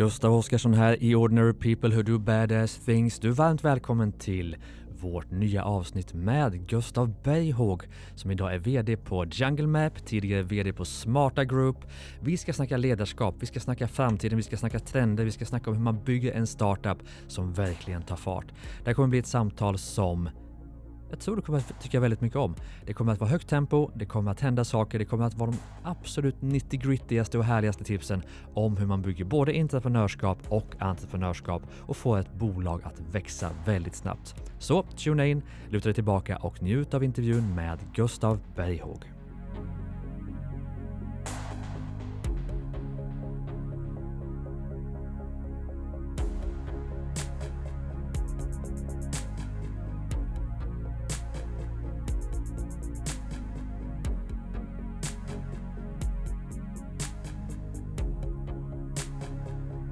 Gustav Oscarsson här i Ordinary People Who Do Badass Things. Du är varmt välkommen till vårt nya avsnitt med Gustav Berghåg som idag är VD på Jungle Map, tidigare VD på Smarta Group. Vi ska snacka ledarskap, vi ska snacka framtiden, vi ska snacka trender, vi ska snacka om hur man bygger en startup som verkligen tar fart. Det här kommer bli ett samtal som jag tror du kommer att tycka väldigt mycket om. Det kommer att vara högt tempo, det kommer att hända saker, det kommer att vara de absolut 90-grittigaste och härligaste tipsen om hur man bygger både entreprenörskap och entreprenörskap och får ett bolag att växa väldigt snabbt. Så tuna in, luta dig tillbaka och njut av intervjun med Gustav Berghåg.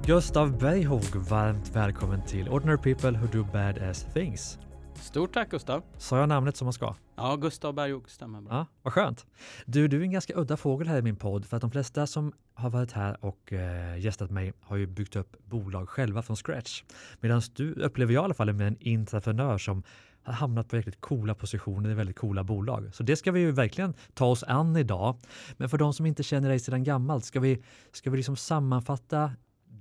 Gustav Berghåg, varmt välkommen till Ordinary People Who Do Badass Things. Stort tack Gustav. Sa jag namnet som man ska? Ja, Gustav Berghåg stämmer bra. Ja, vad skönt. Du, du är en ganska udda fågel här i min podd för att de flesta som har varit här och eh, gästat mig har ju byggt upp bolag själva från scratch. Medan du upplever jag i alla fall med en entreprenör som har hamnat på riktigt coola positioner i väldigt coola bolag. Så det ska vi ju verkligen ta oss an idag. Men för de som inte känner dig sedan gammalt, ska vi, ska vi liksom sammanfatta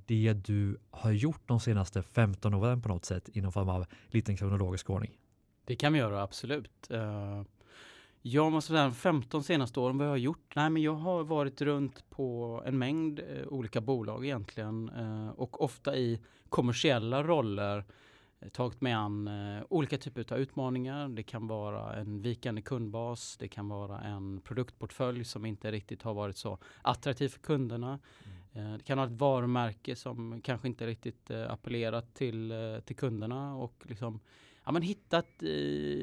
det du har gjort de senaste 15 åren på något sätt i någon form av liten kronologisk ordning? Det kan vi göra, absolut. Uh, jag måste säga 15 senaste åren, vad jag har gjort? Nej, men jag har varit runt på en mängd uh, olika bolag egentligen uh, och ofta i kommersiella roller tagit mig an olika typer av utmaningar. Det kan vara en vikande kundbas, det kan vara en produktportfölj som inte riktigt har varit så attraktiv för kunderna. Mm. Eh, det kan ha ett varumärke som kanske inte riktigt eh, appellerat till, eh, till kunderna och liksom ja, men hittat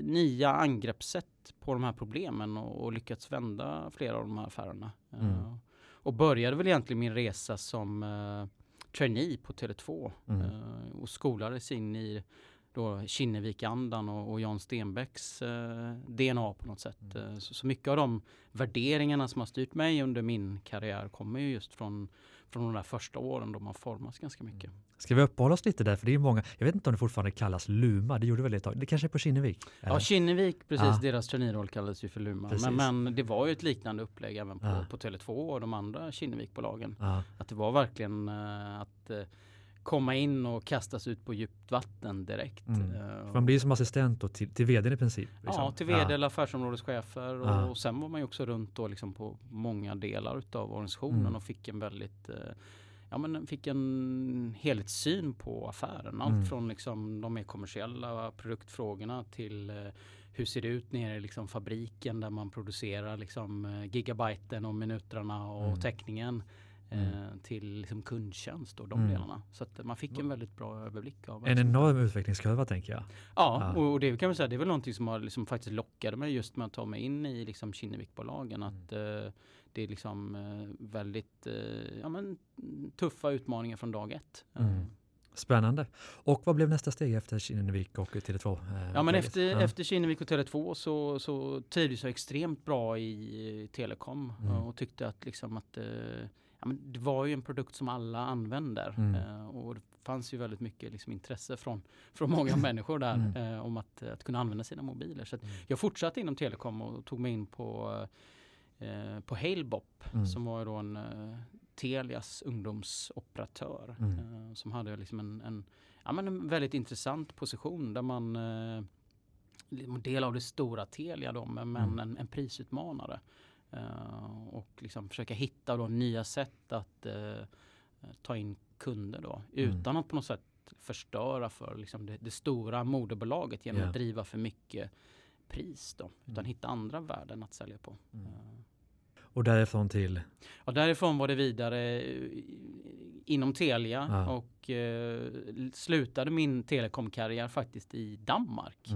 nya angreppssätt på de här problemen och, och lyckats vända flera av de här affärerna. Mm. Och började väl egentligen min resa som trainee på Tele2 mm. och skolades in i då Kinnevik-andan och, och Jan Stenbecks eh, DNA på något sätt. Mm. Så, så, mycket av de värderingarna som har styrt mig under min karriär kommer ju just från från de där första åren då man formas ganska mycket. Ska vi uppehålla oss lite där? För det är många, jag vet inte om det fortfarande kallas Luma, det gjorde väl ett tag. Det kanske är på Kinnevik? Eller? Ja, Kinnevik, precis. Ja. Deras traineeroll kallades ju för Luma. Men, men, det var ju ett liknande upplägg även på, ja. på Tele2 och de andra Kinnevikbolagen. Ja. Att det var verkligen uh, att uh, komma in och kastas ut på djupt vatten direkt. Mm. Uh, man blir som assistent till, till vdn i princip? Liksom. Ja, till vd ja. eller affärsområdeschefer och, ja. och sen var man ju också runt då liksom på många delar av organisationen mm. och fick en väldigt uh, ja, men fick en helhetssyn på affären. Allt mm. från liksom de mer kommersiella produktfrågorna till uh, hur ser det ut nere i liksom fabriken där man producerar liksom gigabyten och minuterna och mm. täckningen Mm. Eh, till liksom kundtjänst och de mm. delarna. Så att man fick en väldigt bra överblick. av En enorm utvecklingskurva tänker jag. Ja, ja. och det kan man säga, det är väl någonting som har liksom faktiskt lockade mig just med att ta mig in i liksom Kinnevikbolagen. Mm. Att uh, det är liksom uh, väldigt uh, ja, men, tuffa utmaningar från dag ett. Mm. Spännande. Och vad blev nästa steg efter Kinnevik och Tele2? Eh, ja, men efter, ja. efter Kinnevik och Tele2 så, så trivdes jag extremt bra i telekom mm. och tyckte att, liksom att eh, ja, men det var ju en produkt som alla använder. Mm. Eh, och det fanns ju väldigt mycket liksom, intresse från, från många människor där mm. eh, om att, att kunna använda sina mobiler. Så mm. jag fortsatte inom telekom och tog mig in på, eh, på Halebop mm. som var då en eh, Telias ungdomsoperatör mm. eh, som hade liksom en, en, ja, men en väldigt intressant position där man eh, del av det stora Telia då, men mm. en, en prisutmanare. Uh, och liksom försöka hitta då nya sätt att uh, ta in kunder då mm. utan att på något sätt förstöra för liksom det, det stora moderbolaget genom yeah. att driva för mycket pris då. Utan mm. hitta andra värden att sälja på. Mm. Uh. Och därifrån till? Ja, därifrån var det vidare inom Telia ah. och slutade min telekomkarriär faktiskt i Danmark.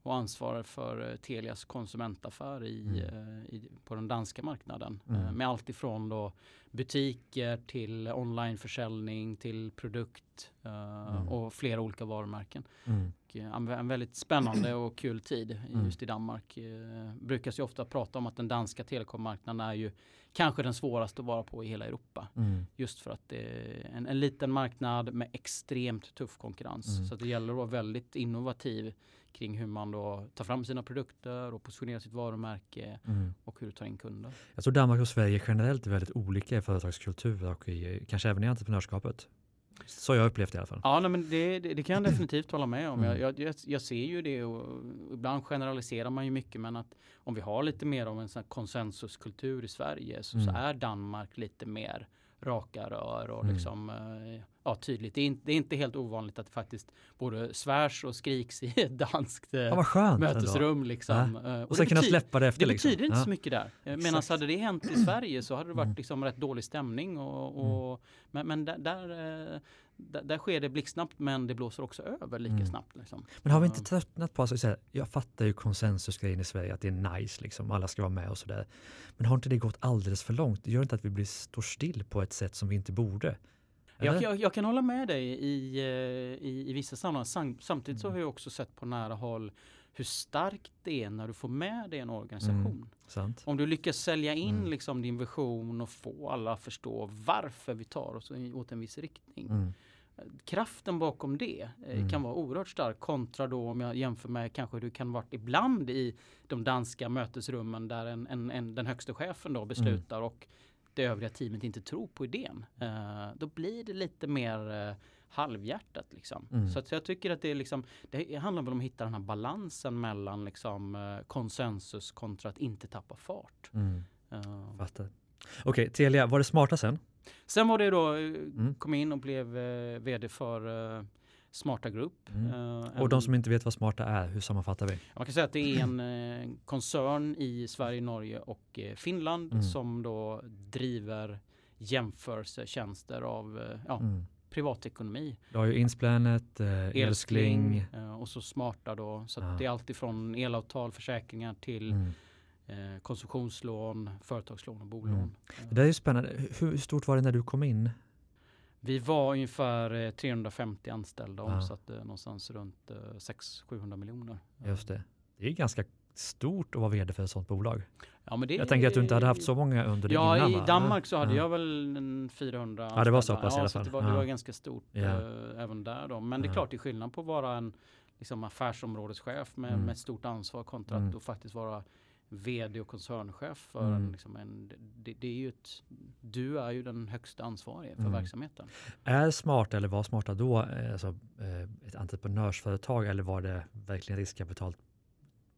Mm och ansvarar för eh, Telias konsumentaffär i, mm. Eh, i, på den danska marknaden. Mm. Eh, med allt ifrån då butiker till onlineförsäljning till produkt mm. och flera olika varumärken. Mm. Uh, en väldigt spännande och kul tid mm. just i Danmark. Brukas ju ofta prata om att den danska telekommarknaden är ju kanske den svåraste att vara på i hela Europa. Mm. Just för att det är en, en, liten marknad med extremt tuff konkurrens. Mm. Så det gäller att vara väldigt innovativ kring hur man då tar fram sina produkter och positionerar sitt varumärke mm. och hur du tar in kunder. Jag tror Danmark och Sverige generellt är väldigt olika i företagskultur och i, kanske även i entreprenörskapet. Så jag upplevt det i alla fall. Ja, nej, men det, det, det, kan jag definitivt hålla med om. Mm. Jag, jag, jag, ser ju det och ibland generaliserar man ju mycket men att om vi har lite mer av en sån konsensuskultur i Sverige så, mm. så är Danmark lite mer raka rör och mm. liksom eh, ja, tydligt. Det är, inte, det är, inte, helt ovanligt att det faktiskt både svärs och skriks i ett danskt eh, ja, mötesrum. Liksom. Ja. Och, och sen kunna släppa det efter. Det liksom. betyder inte ja. så mycket där. Eh, Medan hade det hänt i Sverige så hade det varit mm. liksom rätt dålig stämning. Och, och mm. Men, men där, där, där, sker det blixtsnabbt men det blåser också över lika mm. snabbt. Liksom. Men har vi inte tröttnat på, alltså, jag fattar ju konsensusgrejen i Sverige att det är nice, liksom, alla ska vara med och sådär. Men har inte det gått alldeles för långt? Det gör inte att vi blir, står still på ett sätt som vi inte borde. Jag, jag, jag, kan hålla med dig i, eh, i, i vissa sammanhang. Samtidigt så mm. har jag också sett på nära håll hur starkt det är när du får med dig en organisation. Mm, Om du lyckas sälja in mm. liksom din vision och få alla att förstå varför vi tar oss åt en viss riktning. Mm. Kraften bakom det eh, mm. kan vara oerhört stark kontra då om jag jämför med kanske hur det kan vara ibland i de danska mötesrummen där en, en, en den högsta chefen då beslutar mm. och det övriga teamet inte tror på idén. Uh, då blir det lite mer uh, halvhjärtat. Liksom. Mm. Så att jag tycker att det, är liksom, det handlar om att hitta den här balansen mellan liksom, uh, konsensus kontra att inte tappa fart. Mm. Uh. Fattar. Okej, okay, Telia, var det smarta sen? Sen var det då, mm. kom in och blev vd för Smarta Group. Mm. Uh, och de som inte vet vad Smarta är, hur sammanfattar vi? Man kan säga att det är en uh, koncern i Sverige, Norge och uh, Finland mm. som då driver jämförelsetjänster av ja, mm. privatekonomi. Du har ju Insplanet, Elskling, Elskling och så Smarta då. Så det är alltifrån elavtal, försäkringar till mm. Konsumtionslån, företagslån och bolån. Mm. Det där är spännande. Hur stort var det när du kom in? Vi var ungefär 350 eh, anställda och omsatte någonstans runt 600-700 miljoner. Just det. Det är ganska stort att vara vd för ett sådant bolag. Ja, men det, jag tänker att du inte hade haft så många under ja, innan. Ja, i Danmark så hade ja. jag väl 400 anställda. Ja, det var så pass ja, i alla fall. Det var, det var ganska stort ja. äh, även där då. Men det är klart, det är skillnad på att vara en liksom, affärsområdeschef med, mm. med stort ansvar kontra mm. att faktiskt vara vd och koncernchef för mm. en, liksom en det, det, är ju ett, du är ju den högsta ansvariga för mm. verksamheten. Är Smarta eller var Smarta då eh, alltså, eh, ett entreprenörsföretag eller var det verkligen riskkapital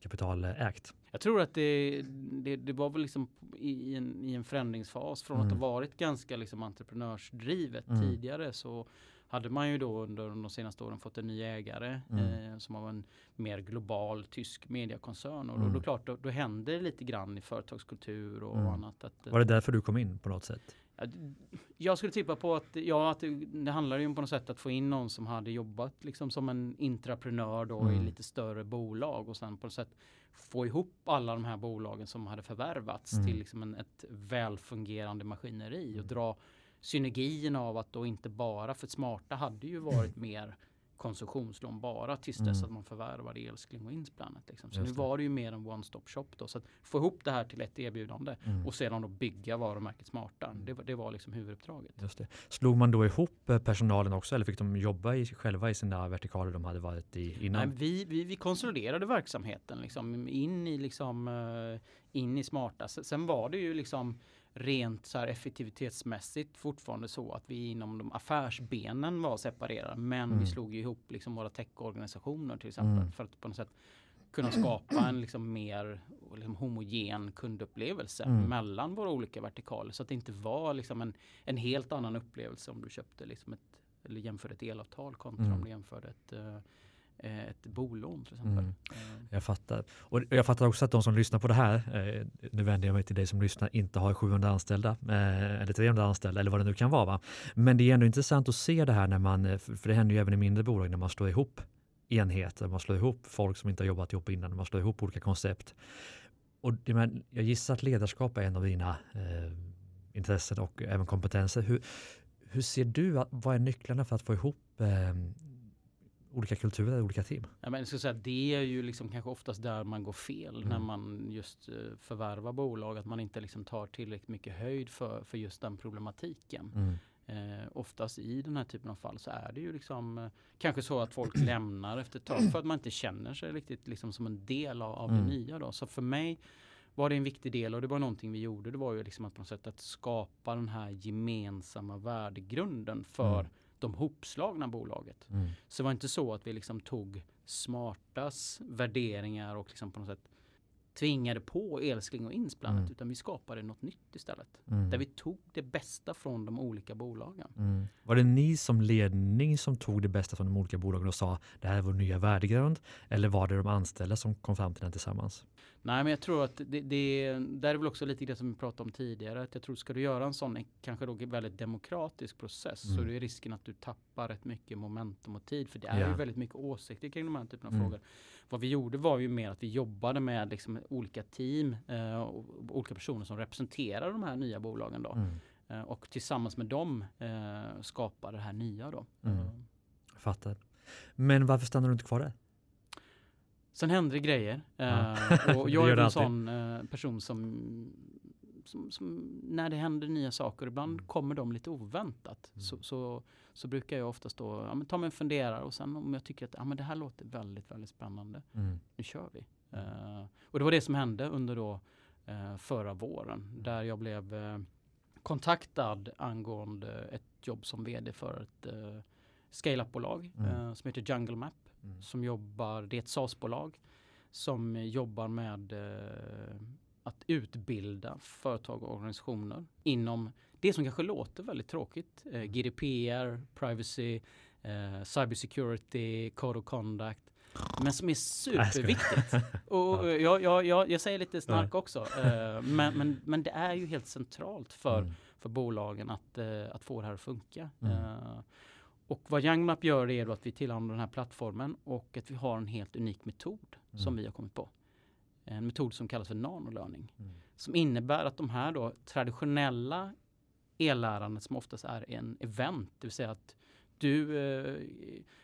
kapitalägt? Jag tror att det, det, det var väl liksom i en, i en förändringsfas från mm. att ha varit ganska liksom entreprenörsdrivet mm. tidigare så hade man ju då under de senaste åren fått en ny ägare mm. eh, som var en mer global tysk mediekoncern. Och då, mm. då, klart, då, då händer det lite grann i företagskultur och mm. annat. Att, var det därför du kom in på något sätt? Jag skulle tippa på att, ja, att det, det handlar ju på något sätt att få in någon som hade jobbat liksom som en intraprenör då mm. i lite större bolag och sen på något sätt få ihop alla de här bolagen som hade förvärvats mm. till liksom en, ett välfungerande maskineri och mm. dra synergin av att då inte bara, för smarta hade ju varit mer konsumtionslån bara tills dess mm. att man förvärvade Elskling och Insplanet. Liksom. Så nu var det ju mer en one-stop shop då. Så att få ihop det här till ett erbjudande mm. och sedan då bygga varumärket Smarta. Mm. Det, det var liksom huvuduppdraget. Just det. Slog man då ihop eh, personalen också eller fick de jobba i, själva i sina vertikaler de hade varit i innan? Nej, vi, vi, vi konsoliderade verksamheten liksom in i, liksom, uh, in i Smarta. Sen var det ju liksom rent så här effektivitetsmässigt fortfarande så att vi inom de affärsbenen var separerade. Men mm. vi slog ihop liksom våra techorganisationer till exempel mm. för att på något sätt kunna skapa en liksom mer liksom homogen kundupplevelse mm. mellan våra olika vertikaler. Så att det inte var liksom en, en helt annan upplevelse om du köpte liksom ett, eller jämförde ett elavtal kontra mm. om du jämförde ett Eh, ett bolån till exempel. Mm. Eh. Jag fattar. Och jag fattar också att de som lyssnar på det här, eh, nu vänder jag mig till dig som lyssnar, inte har 700 anställda eller 300 anställda eller vad det nu kan vara. Va? Men det är ändå intressant att se det här när man, för det händer ju även i mindre bolag, när man slår ihop enheter, man slår ihop folk som inte har jobbat ihop innan, man slår ihop olika koncept. Och jag gissar att ledarskap är en av dina intressen och även kompetenser. Hur, hur ser du, vad är nycklarna för att få ihop eh, olika kulturer, olika team? Ja, men jag skulle säga, det är ju liksom kanske oftast där man går fel mm. när man just uh, förvärvar bolag. Att man inte liksom tar tillräckligt mycket höjd för, för just den problematiken. Mm. Eh, oftast i den här typen av fall så är det ju liksom eh, kanske så att folk lämnar efter ett tag för att man inte känner sig riktigt liksom som en del av, av mm. det nya. Då. Så för mig var det en viktig del och det var någonting vi gjorde. Det var ju liksom att på något sätt att skapa den här gemensamma värdegrunden för mm. De hopslagna bolaget. Mm. Så det var inte så att vi liksom tog smartas värderingar och liksom på något sätt tvingade på älskling och insplanat mm. utan vi skapade något nytt istället. Mm. Där vi tog det bästa från de olika bolagen. Mm. Var det ni som ledning som tog det bästa från de olika bolagen och sa det här är vår nya värdegrund? Eller var det de anställda som kom fram till den tillsammans? Nej men jag tror att det, det där är väl också lite det som vi pratade om tidigare. Att jag tror ska du göra en sån kanske då väldigt demokratisk process så mm. är risken att du tappar rätt mycket momentum och tid. För det är yeah. ju väldigt mycket åsikter kring de här typen av mm. frågor. Vad vi gjorde var ju mer att vi jobbade med liksom olika team eh, och olika personer som representerar de här nya bolagen då. Mm. Eh, och tillsammans med dem eh, skapade det här nya då. Mm. Eh. Fattar. Men varför stannar du inte kvar där? Sen händer det grejer. Ja. Eh, och jag är en sån eh, person som, som, som, när det händer nya saker, ibland mm. kommer de lite oväntat. Mm. Så, så, så, brukar jag oftast då ja, men ta mig en funderare och sen om jag tycker att ja, men det här låter väldigt, väldigt spännande. Mm. Nu kör vi. Uh, och det var det som hände under då uh, förra våren mm. där jag blev uh, kontaktad angående ett jobb som vd för ett uh, scale-up-bolag mm. som heter Jungle Map mm. som jobbar, det är ett SAS-bolag som jobbar med eh, att utbilda företag och organisationer inom det som kanske låter väldigt tråkigt. Eh, mm. GDPR, privacy, eh, cybersecurity, code of conduct. Men som är superviktigt. och jag, jag, jag, jag, säger lite snark också. Eh, men, men, men det är ju helt centralt för, mm. för bolagen att, eh, att få det här att funka. Mm. Och vad YoungMap gör är då att vi tillhandlar den här plattformen och att vi har en helt unik metod mm. som vi har kommit på. En metod som kallas för nanolearning. Mm. Som innebär att de här då traditionella e-lärandet som oftast är en event, det vill säga att du eh,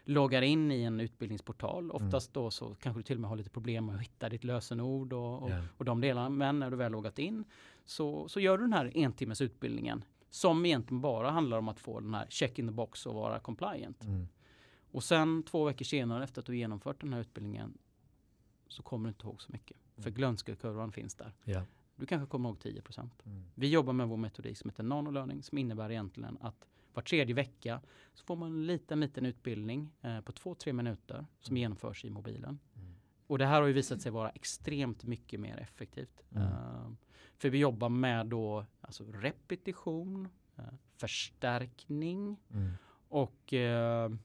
loggar in i en utbildningsportal. Mm. Oftast mm. då så kanske du till och med har lite problem med att hitta ditt lösenord och, och, yeah. och de delarna. Men när du väl loggat in så, så gör du den här en timmes utbildningen som egentligen bara handlar om att få den här check in the box och vara compliant. Mm. Och sen två veckor senare efter att du genomfört den här utbildningen så kommer du inte ihåg så mycket. Mm. För glömskekurvan finns där. Yeah. Du kanske kommer ihåg 10 Mm. Vi jobbar med vår metodik som heter nanolearning som innebär egentligen att var tredje vecka så får man en liten, liten utbildning eh, på två, tre minuter som mm. genomförs i mobilen. Mm. Och det här har ju visat sig vara extremt mycket mer effektivt. Uh, för vi jobbar med då alltså repetition, uh, förstärkning mm. och uh,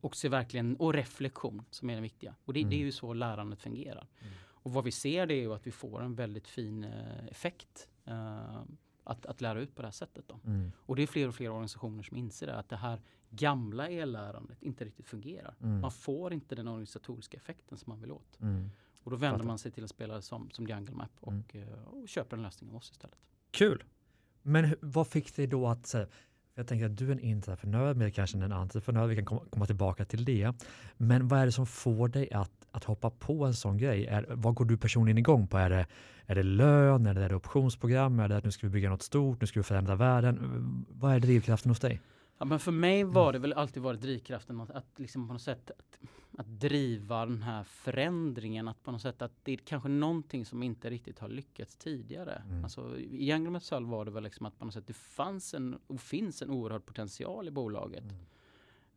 också verkligen och reflektion som är det viktiga. Och det, mm. det är ju så lärandet fungerar. Mm. Och vad vi ser det är ju att vi får en väldigt fin effekt att, att lära ut på det här sättet. Då. Mm. Och det är fler och fler organisationer som inser det, att det här gamla e-lärandet inte riktigt fungerar. Mm. Man får inte den organisatoriska effekten som man vill åt. Och då vänder man sig till en spelare som, som Jungle Map och, mm. Eh, och köper en lösning av oss istället. Kul! Men vad fick dig då att jag tänker att du är en entreprenör, men kanske en entreprenör, vi kan komma, tillbaka till det. Men vad är det som får dig att, att hoppa på en sån grej? Är, vad går du personligen igång på? Är det, är det lön, är det optionsprogram, är det att nu ska vi bygga något stort, nu ska vi förändra världen? Vad är drivkraften hos dig? Ja, men för mig var mm. det väl alltid varit drivkraften att, att liksom på något sätt att, att, driva den här förändringen. Att på något sätt att det är kanske någonting som inte riktigt har lyckats tidigare. Mm. Alltså, I Young Metall var det väl liksom att på något sätt det fanns en och finns en oerhörd potential i bolaget. Mm.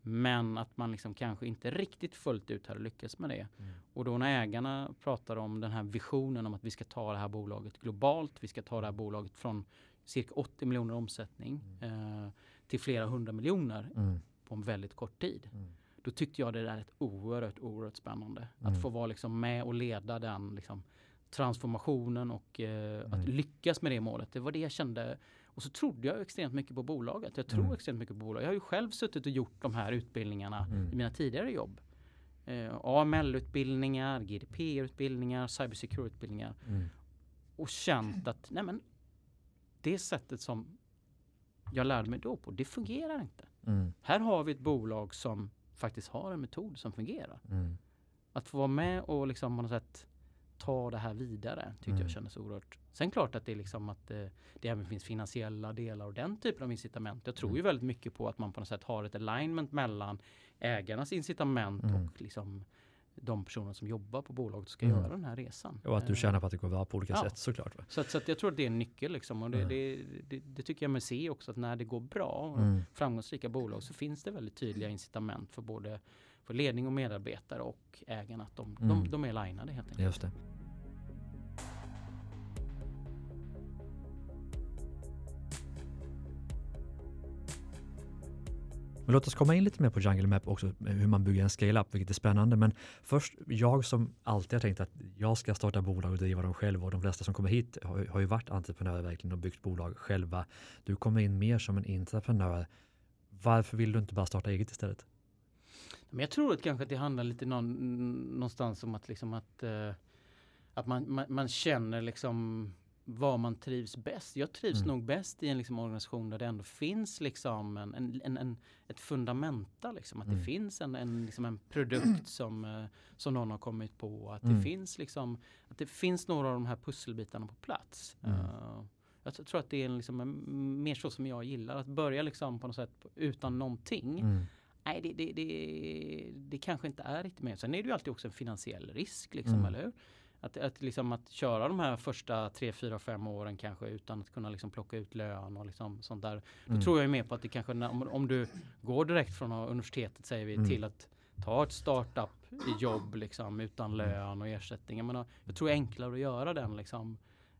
Men att man liksom kanske inte riktigt fullt ut hade lyckats med det. Mm. Och då när ägarna pratar om den här visionen om att vi ska ta det här bolaget globalt. Vi ska ta det här bolaget från cirka 80 miljoner omsättning. Mm. Eh, till flera hundra miljoner mm. på en väldigt kort tid. Mm. Då tyckte jag det där är oerhört, oerhört spännande. Mm. Att få vara liksom med och leda den liksom, transformationen och eh, att mm. lyckas med det målet. Det var det jag kände. Och så trodde jag extremt mycket på bolaget. Jag tror mm. extremt mycket på bolaget. Jag har ju själv suttit och gjort de här utbildningarna mm. i mina tidigare jobb. Eh, AML-utbildningar, GDPR-utbildningar, cybersecurity-utbildningar. Och känt att nej men, det sättet som jag lärde mig då på, det fungerar inte. Mm. Här har vi ett bolag som faktiskt har en metod som fungerar. Mm. Att få vara med och liksom på något sätt ta det här vidare tyckte Mm. jag kändes oerhört. Sen klart att det är liksom att eh, det även finns finansiella delar och den typen av incitament. Jag tror Mm. ju väldigt mycket på att man på något sätt har ett alignment mellan ägarnas incitament Mm. och liksom de personer som jobbar på bolaget ska Mm. göra den här resan. Och att du Eh, känner på att det går bra på olika Ja. sätt såklart. Va? Så, att, så att jag tror att det är en nyckel liksom. Och det, Mm. det, det, det tycker jag mig se också att när det går bra Mm. framgångsrika bolag så finns det väldigt tydliga incitament för både för ledning och medarbetare och ägarna att de, Mm. de, de är alignade helt enkelt. Just det. Men låt oss komma in lite mer på Jungle Map också, hur man bygger en scale-up, vilket är spännande. Men först, jag som alltid har tänkt att jag ska starta bolag och driva dem själv och de flesta som kommer hit har, har ju varit entreprenörer verkligen och byggt bolag själva. Du kommer in mer som en entreprenör. Varför vill du inte bara starta eget istället? Men jag tror att kanske att det handlar lite någon, någonstans om att, liksom att, eh, att man, man, man känner liksom var man trivs bäst. Jag trivs Mm. nog bäst i en liksom organisation där det ändå finns liksom en, en, en, en, ett fundamenta. Liksom. Att Mm. det finns en, en, liksom en produkt som, eh, som någon har kommit på. Att det, Mm. finns liksom, att det finns några av de här pusselbitarna på plats. Eh, jag tror att det är liksom en, mer så som jag gillar. Att börja liksom på något sätt utan någonting. Mm. Nej, det, det, det, det kanske inte är riktigt med. Sen är det ju alltid också en finansiell risk, liksom, Mm. eller hur? Att, att, liksom, att köra de här första tre, fyra, fem åren kanske utan att kunna liksom plocka ut lön och liksom sånt där. Då Mm. tror jag ju mer på att det kanske, om, om du går direkt från universitetet säger vi Mm. till att ta ett startup i jobb liksom utan Mm. lön och ersättning. Jag, menar, jag tror det är enklare att göra den liksom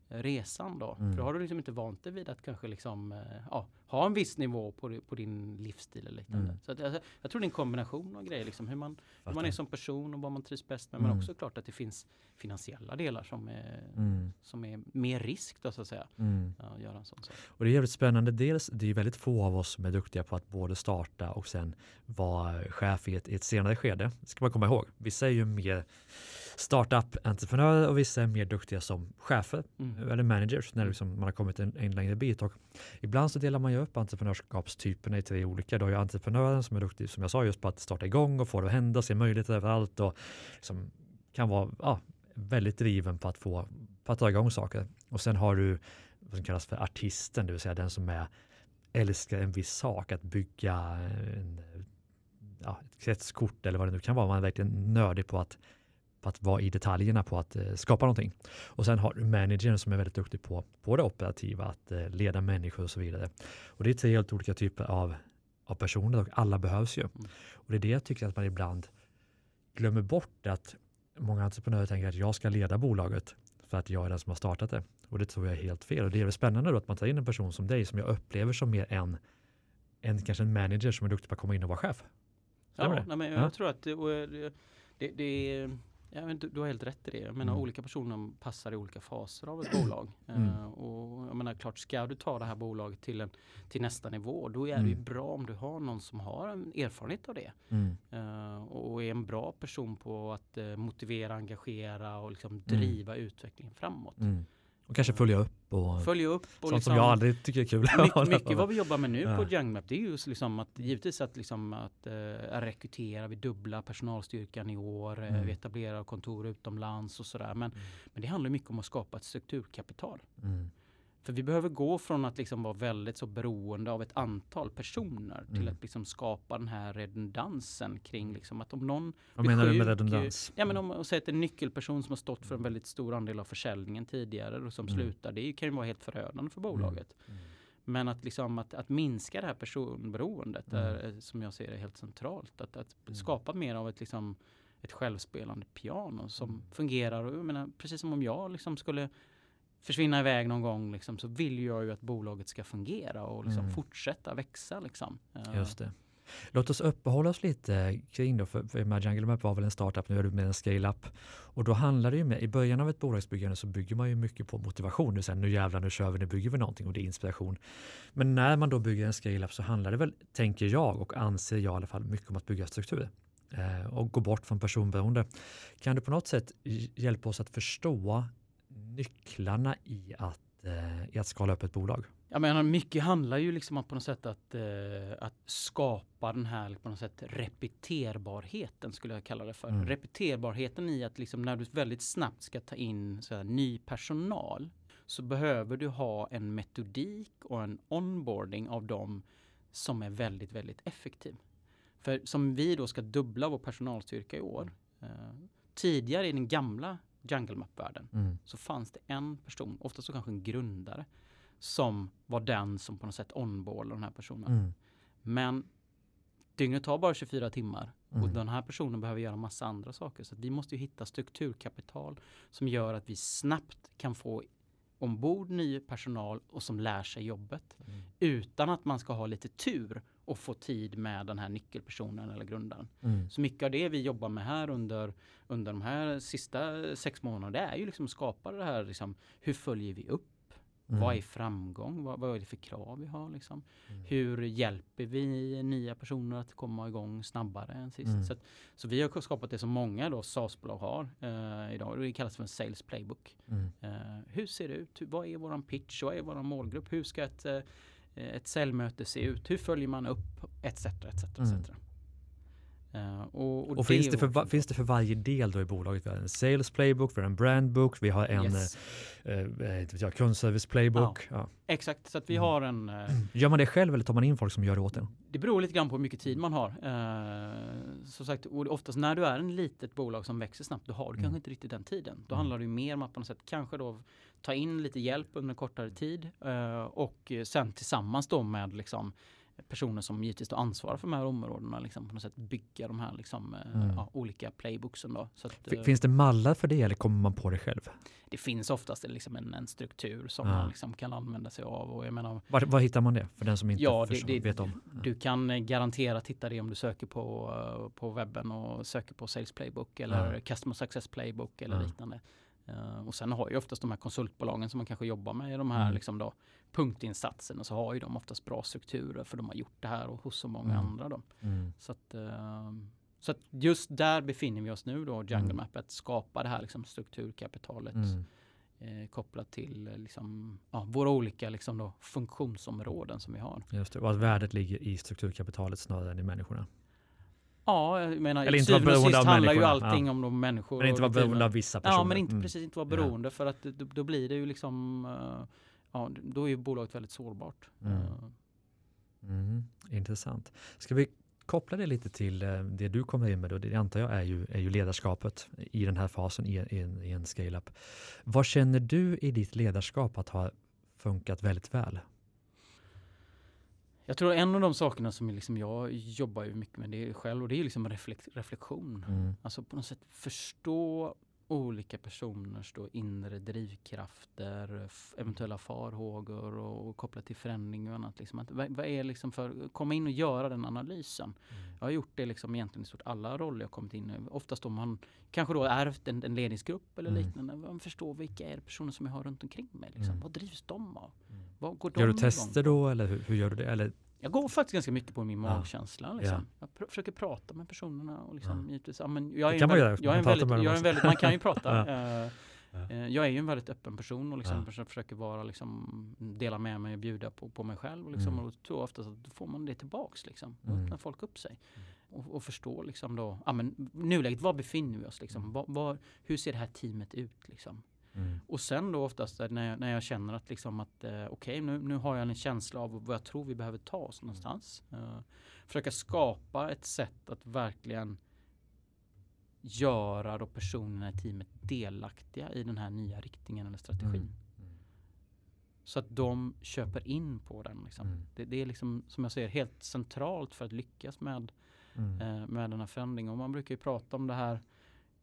resan då. Mm. För då har du liksom inte vant dig vid att kanske liksom, eh, ja, ha en viss nivå på, på din livsstil eller liknande. Mm. Så att, jag, jag tror det är en kombination av grejer, liksom, hur, man, hur man är som person och vad man trivs bäst med. Mm. Men också klart att det finns finansiella delar som är, Mm. som är mer risk då så att säga. Mm. Att göra en sån sak. Och det är jävligt spännande. Dels, det är väldigt få av oss som är duktiga på att både starta och sen vara chef i ett, i ett senare skede. Det ska man komma ihåg. Vissa är ju mer startup-entreprenörer och vissa är mer duktiga som chefer Mm. eller managers när liksom man har kommit en, en längre bit. Och ibland så delar man ju upp entreprenörskapstyperna i tre olika. Du har ju entreprenören som är duktig, som jag sa, just på att starta igång och få det att hända, se möjligheter överallt och liksom kan vara ja, väldigt driven på att få på att dra igång saker. Och sen har du vad som kallas för artisten, det vill säga den som är älskar en viss sak, att bygga en, ja, ett kretskort eller vad det nu kan vara. Man är verkligen nördig på att, på att vara i detaljerna på att eh, skapa någonting. Och sen har du managern som är väldigt duktig på, på det operativa, att eh, leda människor och så vidare. Och det är tre helt olika typer av, av personer och alla behövs ju. Mm. Och det är det jag tycker att man ibland glömmer bort att många entreprenörer tänker att jag ska leda bolaget för att jag är den som har startat det. Och det tror jag är helt fel. Och det är väl spännande då att man tar in en person som dig som jag upplever som mer en, en kanske en manager som är duktig på att komma in och vara chef. Stämmer Ja, det? nej, men Ja. jag tror att det, eh, det, det är Ja, men du, du har helt rätt i det. Jag menar Mm. olika personer passar i olika faser av ett bolag. Mm. Eh, och jag menar klart, ska du ta det här bolaget till, en, till nästa nivå, då är det ju Mm. bra om du har någon som har en erfarenhet av det. Mm. Eh, och är en bra person på att eh, motivera, engagera och liksom driva utvecklingen framåt. Och kanske följa upp och Följa upp och sånt liksom, som jag aldrig tycker är kul. mycket, mycket vad vi jobbar med nu Ja. på Youngmap det är ju liksom att givetvis att, liksom att eh, rekrytera, vi dubblar personalstyrkan i år, eh, Mm. vi etablerar kontor utomlands och sådär. Men, Mm. men det handlar mycket om att skapa ett strukturkapital. Mm. För vi behöver gå från att liksom vara väldigt så beroende av ett antal personer till Mm. att liksom skapa den här redundansen kring liksom att om någon Vad menar du med sjuk, redundans? Ja men om man säger att en nyckelperson som har stått för en väldigt stor andel av försäljningen tidigare och som Mm. slutar, det kan ju vara helt förödande för bolaget. Mm. Men att, liksom att, att minska det här personberoendet Mm. är eh, som jag ser det helt centralt. Att, att Mm. skapa mer av ett, liksom, ett självspelande piano som Mm. fungerar. Och jag menar, precis som om jag liksom skulle försvinna iväg någon gång liksom, så vill jag ju att bolaget ska fungera och liksom Mm. fortsätta växa. Liksom. Eh, Just det. Låt oss uppehålla oss lite kring då, för, för Jungle Map var väl en startup, nu är du med en scale-up. Och då handlar det ju med, i början av ett bolagsbyggande så bygger man ju mycket på motivation. Nu, sen, nu jävlar, nu kör vi, nu bygger vi någonting och det är inspiration. Men när man då bygger en scale-up så handlar det väl, tänker jag och anser jag i alla fall, mycket om att bygga struktur. Eh, och gå bort från personberoende. Kan du på något sätt hj- hjälpa oss att förstå nycklarna i att, eh, i att skala upp ett bolag? Jag menar, mycket handlar ju liksom om på något sätt att, eh, att skapa den här på något sätt repeterbarheten skulle jag kalla det för. Mm. Repeterbarheten i att liksom när du väldigt snabbt ska ta in så här, ny personal så behöver du ha en metodik och en onboarding av dem som är väldigt, väldigt effektiv. För som vi då ska dubbla vår personalstyrka i år. Eh, tidigare i den gamla Jungle Map-världen Mm. så fanns det en person, ofta så kanske en grundare, som var den som på något sätt onboardade den här personen. Mm. Men dygnet tar bara 24 timmar och Mm. den här personen behöver göra massa andra saker. Så vi måste ju hitta strukturkapital som gör att vi snabbt kan få ombord ny personal och som lär sig jobbet Mm. utan att man ska ha lite tur och få tid med den här nyckelpersonen eller grundaren. Mm. Så mycket av det vi jobbar med här under, under de här sista sex månaderna det är ju liksom att skapa det här liksom, hur följer vi upp? Mm. Vad är framgång? Vad, vad är det för krav vi har? Liksom? Mm. Hur hjälper vi nya personer att komma igång snabbare än sist? Mm. Så, att, så vi har skapat det som många då SaaS-bolag har eh, idag. Det kallas för en sales playbook. Mm. Eh, hur ser det ut? Vad är våran pitch? Vad är våran målgrupp? Hur ska ett, eh, Eh, ett säljmöte se ut? Hur följer man upp? Etc. etc, Mm etc. Eh, och, Och finns, det för, finns det för varje del då i bolaget? Vi har en sales playbook, vi har en brand book, vi har en Yes. eh, eh, kundservice playbook. Ja. Exakt, så att vi Mm. har en eh, Gör man det själv eller tar man in folk som gör det åt en? Det beror lite grann på hur mycket tid man har. Eh, som sagt, och oftast när du är en litet bolag som växer snabbt, då har du Mm. kanske inte riktigt den tiden. Då Mm. handlar det ju mer om att på något sätt kanske då ta in lite hjälp under en kortare tid eh, och sen tillsammans då med liksom personer som givetvis då ansvarar för de här områdena liksom på något sätt bygga de här liksom, eh, Mm. ja, olika playbooksen då. Att, eh, Finns det mallar för det eller kommer man på det själv? det finns oftast liksom en, en struktur som Ja. man liksom kan använda sig av och jag menar Var, var hittar man det för den som inte Ja, det, det, vet om? du kan eh, garanterat hitta det om du söker på, på webben och söker på Sales Playbook eller Ja. Customer Success Playbook eller liknande. Eh, och sen har ju oftast de här konsultbolagen som man kanske jobbar med i de här Mm. liksom då, punktinsatserna så har ju de oftast bra strukturer för de har gjort det här och hos så många Mm. andra. Då. Mm. Så, att, eh, så att just där befinner vi oss nu då, Jungle Mm. Map, att skapa det här liksom strukturkapitalet Mm. eh, kopplat till eh, liksom, ja, våra olika liksom då, funktionsområden som vi har. Just det, och att värdet ligger i strukturkapitalet snarare än i människorna. Ja, jag menar Eller inte vara beroende av handlar ju allting ja. om de människor. Men inte vara beroende av vissa personer. Ja, men inte Mm. precis inte vara beroende för att då, då blir det ju liksom, eh, ja, då är ju bolaget väldigt sårbart. Mm. Eh, Mm, intressant. Ska vi koppla det lite till eh, det du kommer in med då? Det antar jag är ju, är ju ledarskapet i den här fasen i en, i en, i en scale-up. Vad känner du i ditt ledarskap att ha funkat väldigt väl? Jag tror en av de sakerna som liksom jag jobbar ju mycket med det själv och det är liksom reflek- reflektion. Mm. Alltså på något sätt förstå olika personers då inre drivkrafter, eventuella farhågor och, och kopplat till förändring och annat. Liksom att, vad, vad är liksom för, komma in och göra den analysen. Jag har gjort det liksom egentligen i stort alla roller jag kommit in i. Oftast om man kanske då ärvt en, en ledningsgrupp eller Mm. liknande. Man förstår vilka är personer som jag har runt omkring mig. Liksom. Mm. Vad drivs de av? Mm. Vad går de Gör du tester då eller hur, hur gör du det? Eller, Jag går faktiskt ganska mycket på min Ja. magkänsla. Liksom. Jag pr- försöker prata med personerna. Och liksom, Ja. givetvis, ja, men jag Det är kan en man göra, jag är en väldigt, jag är en väldigt, Man kan ju prata. Ja. Ja. eh, Jag är ju en väldigt öppen person och liksom Ja. försöker- vara, liksom, dela med mig och bjuda på, på mig själv. Och, liksom, Mm. och då tror jag oftast att då får man det tillbaks. Liksom. Då Mm. öppnar folk upp sig. Och, och förstår liksom då, ja, men, nuläget, var befinner vi oss? Liksom? Mm. Var, var, hur ser det här teamet ut? Liksom? Mm. Och sen då oftast när jag, när jag känner att, liksom att eh, okej nu, nu har jag en känsla av vad jag tror vi behöver ta oss någonstans. Eh, försöka skapa ett sätt att verkligen göra då personerna i teamet delaktiga i den här nya riktningen eller strategin. Mm. Så att de köper in på den. Liksom. Mm. Det, det är liksom, som jag säger, helt centralt för att lyckas med, Mm. eh, med den här förändringen. Och man brukar ju prata om det här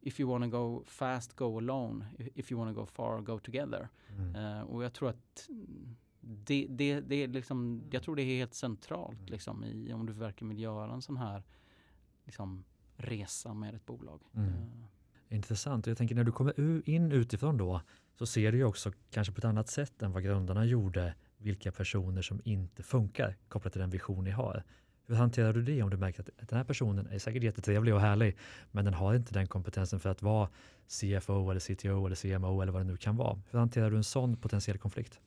If you wanna go fast, go alone. If you wanna go far, go together. Mm. Eh, och jag tror att det, det, det är liksom, jag tror det är helt centralt liksom, i, om du verkligen vill göra en sån här liksom, resa med ett bolag. Mm. Eh, Intressant. Jag tänker när du kommer in utifrån då så ser du ju också kanske på ett annat sätt än vad grundarna gjorde vilka personer som inte funkar kopplat till den vision ni har. Hur hanterar du det om du märker att den här personen är säkert jättetrevlig och härlig men den har inte den kompetensen för att vara CFO eller CTO eller CMO eller vad det nu kan vara. Hur hanterar du en sån potentiell konflikt?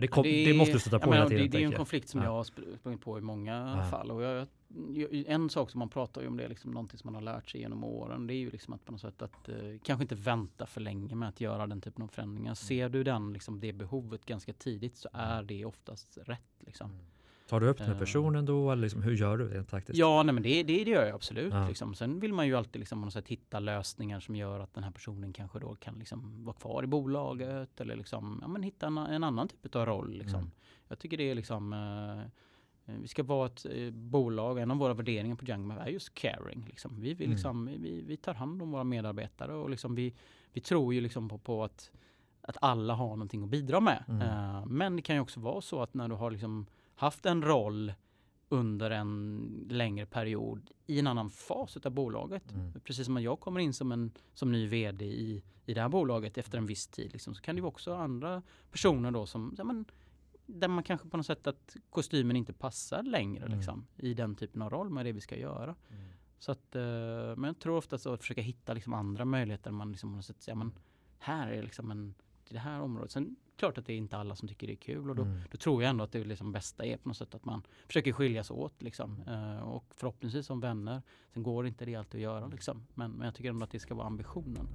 det, kom, det, det, måste du stöta på hela tiden. Det, det är en konflikt som ja. jag har sprungit på i många ja. fall. Och jag, en sak som man pratar om det är liksom någonting som man har lärt sig genom åren. Det är ju liksom att på något sätt att eh, kanske inte vänta för länge med att göra den typen av förändringar. Mm. Ser du den, liksom, det behovet ganska tidigt så mm. är det oftast rätt. Liksom. Mm. Tar du upp det med eh. personen då eller liksom, hur gör du rent taktiskt? Ja, nej, men det, det, det gör jag absolut. Ja. Liksom. Sen vill man ju alltid liksom, något sätt, hitta lösningar som gör att den här personen kanske då kan liksom, vara kvar i bolaget eller liksom, ja, men hitta en, en annan typ av roll. Liksom. Mm. Jag tycker det är liksom eh, vi ska vara ett eh, bolag, en av våra värderingar på Youngmap är just caring. Liksom. Vi, vill, mm. liksom, vi, vi tar hand om våra medarbetare och liksom vi, vi tror ju liksom på, på att, att alla har någonting att bidra med. Mm. Uh, men det kan ju också vara så att när du har liksom haft en roll under en längre period i en annan fas av bolaget. Mm. Precis som att jag kommer in som en som ny vd i, i det här bolaget efter en viss tid. Liksom, så kan det också andra personer då som ja, men, där man kanske på något sätt att kostymen inte passar längre mm. liksom, i den typen av roll med det vi ska göra. Mm. Så att, eh, men jag tror ofta att försöka hitta liksom andra möjligheter. Man liksom på något sätt säger, men här är liksom en, det här området. Sen klart att det är inte alla som tycker det är kul och då, mm. då tror jag ändå att det liksom bästa är på något sätt att man försöker skiljas åt liksom. Uh, och förhoppningsvis som vänner. Sen går inte det alltid att göra liksom. Men, men jag tycker ändå att det ska vara ambitionen.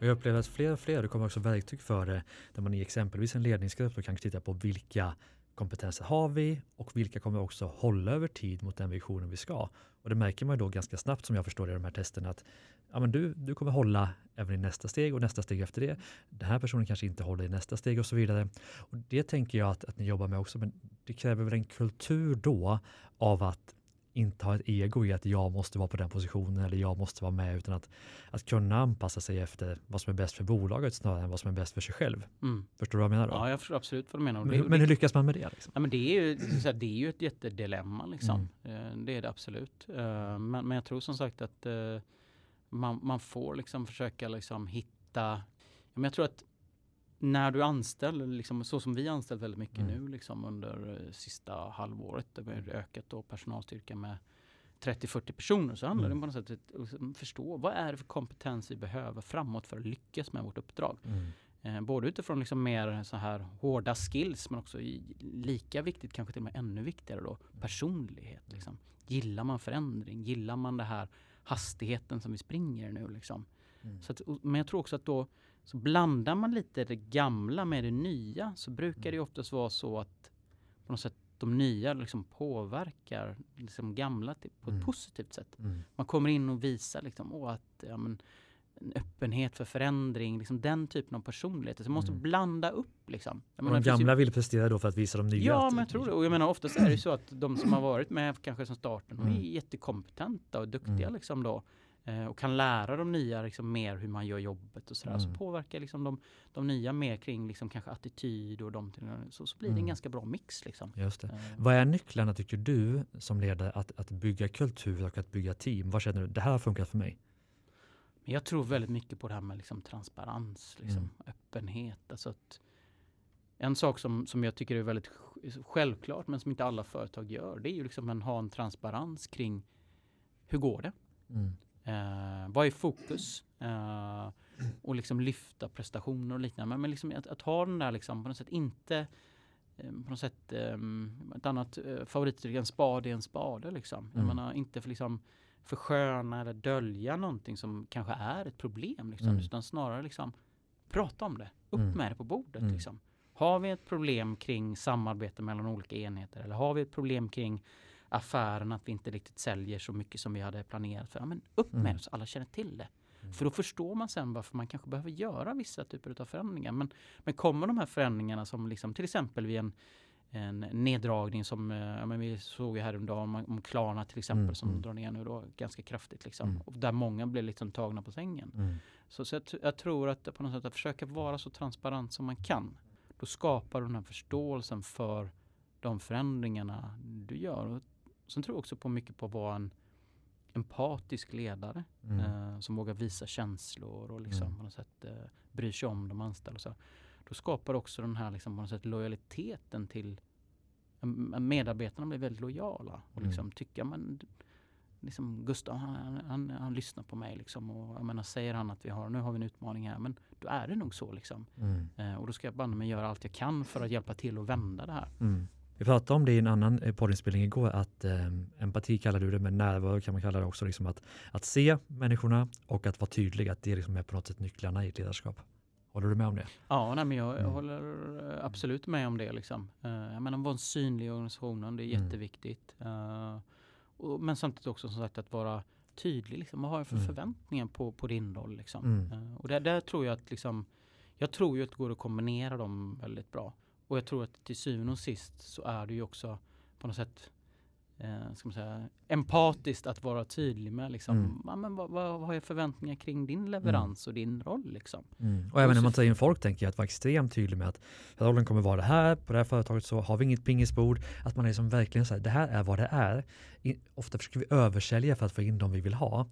Och jag upplever att fler och fler, det kommer också verktyg för det, där man i exempelvis en ledningsgrupp då kan titta på vilka kompetenser har vi och vilka kommer också hålla över tid mot den visionen vi ska. Och det märker man då ganska snabbt som jag förstår det i de här testerna att ja, men du, du kommer hålla även i nästa steg och nästa steg efter det. Den här personen kanske inte håller i nästa steg och så vidare. Och Det tänker jag att, att ni jobbar med också, men det kräver väl en kultur då av att inte ha ett ego i att jag måste vara på den positionen eller jag måste vara med utan att, att kunna anpassa sig efter vad som är bäst för bolaget snarare än vad som är bäst för sig själv. Mm. Förstår du vad jag menar? Då? Ja, jag förstår absolut vad du menar. Men, men hur lyckas man med det? Liksom? Ja, men det, är ju, det är ju ett jättedilemma. Liksom. Mm. Eh, det är det absolut. Eh, men, men jag tror som sagt att eh, man, man får liksom försöka liksom hitta men jag tror att när du anställer, liksom, så som vi anställt väldigt mycket mm. nu liksom, under uh, sista halvåret, där vi har ökat då personalstyrkan med 30-40 personer, så handlar mm. det på något sätt om att liksom, förstå vad är det för kompetens vi behöver framåt för att lyckas med vårt uppdrag. Mm. Eh, både utifrån liksom mer så här hårda skills men också i, lika viktigt, kanske till och med ännu viktigare då, personlighet. Liksom. Gillar man förändring? Gillar man det här hastigheten som vi springer nu? Liksom? Mm. Så att, men jag tror också att då så blandar man lite det gamla med det nya så brukar det mm. oftast vara så att på något sätt de nya liksom påverkar liksom gamla på ett mm. positivt sätt. Mm. Man kommer in och visar liksom, åh, att ja, men, en öppenhet för förändring, liksom den typen av personligheter. Så man måste mm. blanda upp. Liksom. Jag menar, de gamla vill prestera då för att visa de nya? Ja, men jag tror det. Och jag menar oftast är det så att de som har varit med kanske som starten, de är mm. jättekompetenta och duktiga mm. liksom då. Eh, och kan lära de nya liksom mer hur man gör jobbet och sådär. Mm. Så påverkar liksom de, de nya mer kring liksom kanske attityd och de så, så blir det en mm. ganska bra mix. Liksom. Just det. Uh. Vad är nycklarna tycker du som ledare att, att bygga kultur och att bygga team? Vad känner du, det här har funkat för mig? Jag tror väldigt mycket på det här med liksom transparens, liksom, mm. öppenhet. Alltså att en sak som, som jag tycker är väldigt självklart men som inte alla företag gör det är ju liksom att ha en transparens kring hur går det? Mm. Eh, vad är fokus? Eh, och liksom lyfta prestationer och liknande. Men, men liksom att, att, ha den där liksom på något sätt inte eh, på något sätt um, ett annat uh, favorituttryck, en spade är en spade liksom. Mm. Jag menar inte för liksom försköna eller dölja någonting som kanske är ett problem liksom, mm. utan snarare liksom prata om det, upp mm. med det på bordet mm. liksom. Har vi ett problem kring samarbete mellan olika enheter eller har vi ett problem kring affären att vi inte riktigt säljer så mycket som vi hade planerat för. Ja, men upp med mm. så alla känner till det. Mm. För då förstår man sen varför man kanske behöver göra vissa typer av förändringar. Men, men kommer de här förändringarna som liksom till exempel vid en, en neddragning som ja, men vi såg ju häromdagen om, om Klarna till exempel mm. som mm. drar ner nu då ganska kraftigt. Liksom, mm. och där många blir liksom tagna på sängen. Mm. Så, så jag, jag, tror att på något sätt att försöka vara så transparent som man kan. Då skapar du den här förståelsen för de förändringarna du gör. Sen tror jag också på mycket på att vara en empatisk ledare mm. eh, som vågar visa känslor och liksom mm. på något sätt eh, bryr sig om de anställda. Och så. då skapar också den här liksom, på något sätt, lojaliteten till medarbetarna blir väldigt lojala och liksom mm. tycker men liksom Gustav han, han, han, han, lyssnar på mig liksom och jag menar säger han att vi har, nu har vi en utmaning här men då är det nog så liksom. Mm. Eh, och då ska jag banne mig göra allt jag kan för att hjälpa till att vända det här. Mm. Vi pratade om det i en annan eh, poddinspelning igår, att eh, empati kallar du det, men närvaro kan man kalla det också. Liksom att, att se människorna och att vara tydlig, att det liksom är på något sätt nycklarna i ett ledarskap. Håller du med om det? Ja, nej, men jag, mm. håller eh, absolut med om det. Liksom. Uh, jag menar, vara en synlig i organisationen, det är mm. jätteviktigt. Uh, och, men samtidigt också som sagt att vara tydlig. Liksom. Vad har jag för mm. förväntningar på, på din roll? Liksom? Uh, och där, där tror jag att liksom, jag tror ju att det går att kombinera dem väldigt bra. Och jag tror att till syvende och sist så är det ju också på något sätt eh, ska man säga, empatiskt att vara tydlig med liksom, mm. ja, men vad, vad, har jag förväntningar kring din leverans mm. och din roll liksom. Mm. Och även när man tar in folk tänker jag att vara extremt tydlig med att rollen kommer vara det här, på det här företaget så har vi inget pingisbord, att man är liksom verkligen säger det här är vad det är. I, ofta försöker vi översälja för att få in de vi vill ha,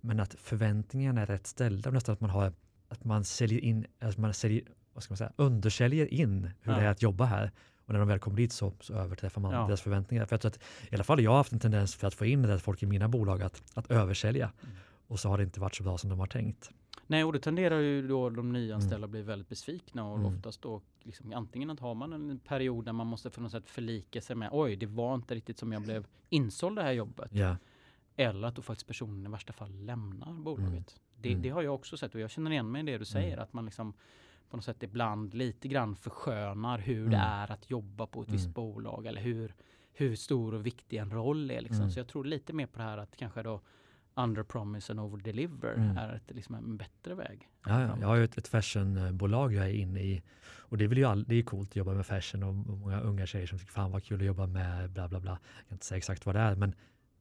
men att förväntningarna är rätt ställda, nästan att man har att man säljer in, att man säljer, vad ska man säga, undersäljer in hur ja. det är att jobba här. Och när de väl kommer dit så, så överträffar man ja. deras förväntningar. För jag tror att, I alla fall jag har haft en tendens för att få in det folk i mina bolag att, att översälja. Mm. Och så har det inte varit så bra som de har tänkt. Nej, och det tenderar ju då de nyanställda mm. bli väldigt besvikna och mm. oftast då liksom, antingen att har man en period där man måste på något sätt förlika sig med oj, det var inte riktigt som jag blev insåld det här jobbet. Yeah. Eller att då faktiskt personen i värsta fall lämnar bolaget. Mm. Det, mm. det, har jag också sett och jag känner igen mig i det du säger mm. att man liksom på något sätt ibland lite grann förskönar hur mm. det är att jobba på ett mm. visst bolag eller hur, hur stor och viktig en roll är. Liksom. Mm. Så jag tror lite mer på det här att kanske då under promise and over deliver mm. är ett, liksom en bättre väg. Ja, ja. Jag har ju ett, ett fashionbolag jag är inne i och det, vill ju all, det är coolt att jobba med fashion och många unga tjejer som tycker fan vad kul att jobba med bla bla bla. Jag kan inte säga exakt vad det är men,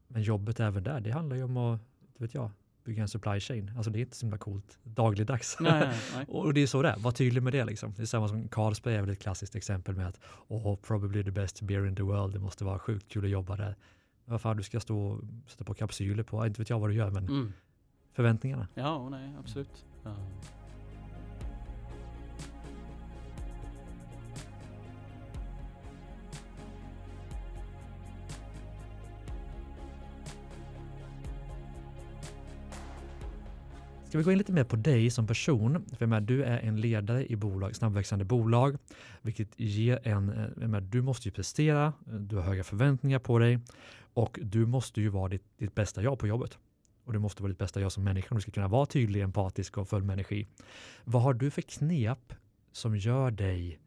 men jobbet även där, det handlar ju om att, vet jag, bygga en supply chain. Alltså det är inte så himla coolt dagligdags. Nej, nej. och det är så det är, var tydlig med det liksom. Det är samma som Carlsberg är väl ett klassiskt exempel med att oh, probably the best beer in the world, det måste vara sjukt kul att jobba där. Varför du ska stå och sätta på kapsyler på, inte vet jag vad du gör men mm. förväntningarna. Ja, nej absolut. Ja. Ska vi gå in lite mer på dig som person? För med, du är en ledare i bolag, snabbväxande bolag, vilket ger en, eh, med, du måste ju prestera, eh, du har höga förväntningar på dig och du måste ju vara ditt, ditt bästa jag på jobbet. Och du måste vara ditt bästa jag som människa om du ska kunna vara tydlig, empatisk och full med energi. Vad har du för knep som gör dig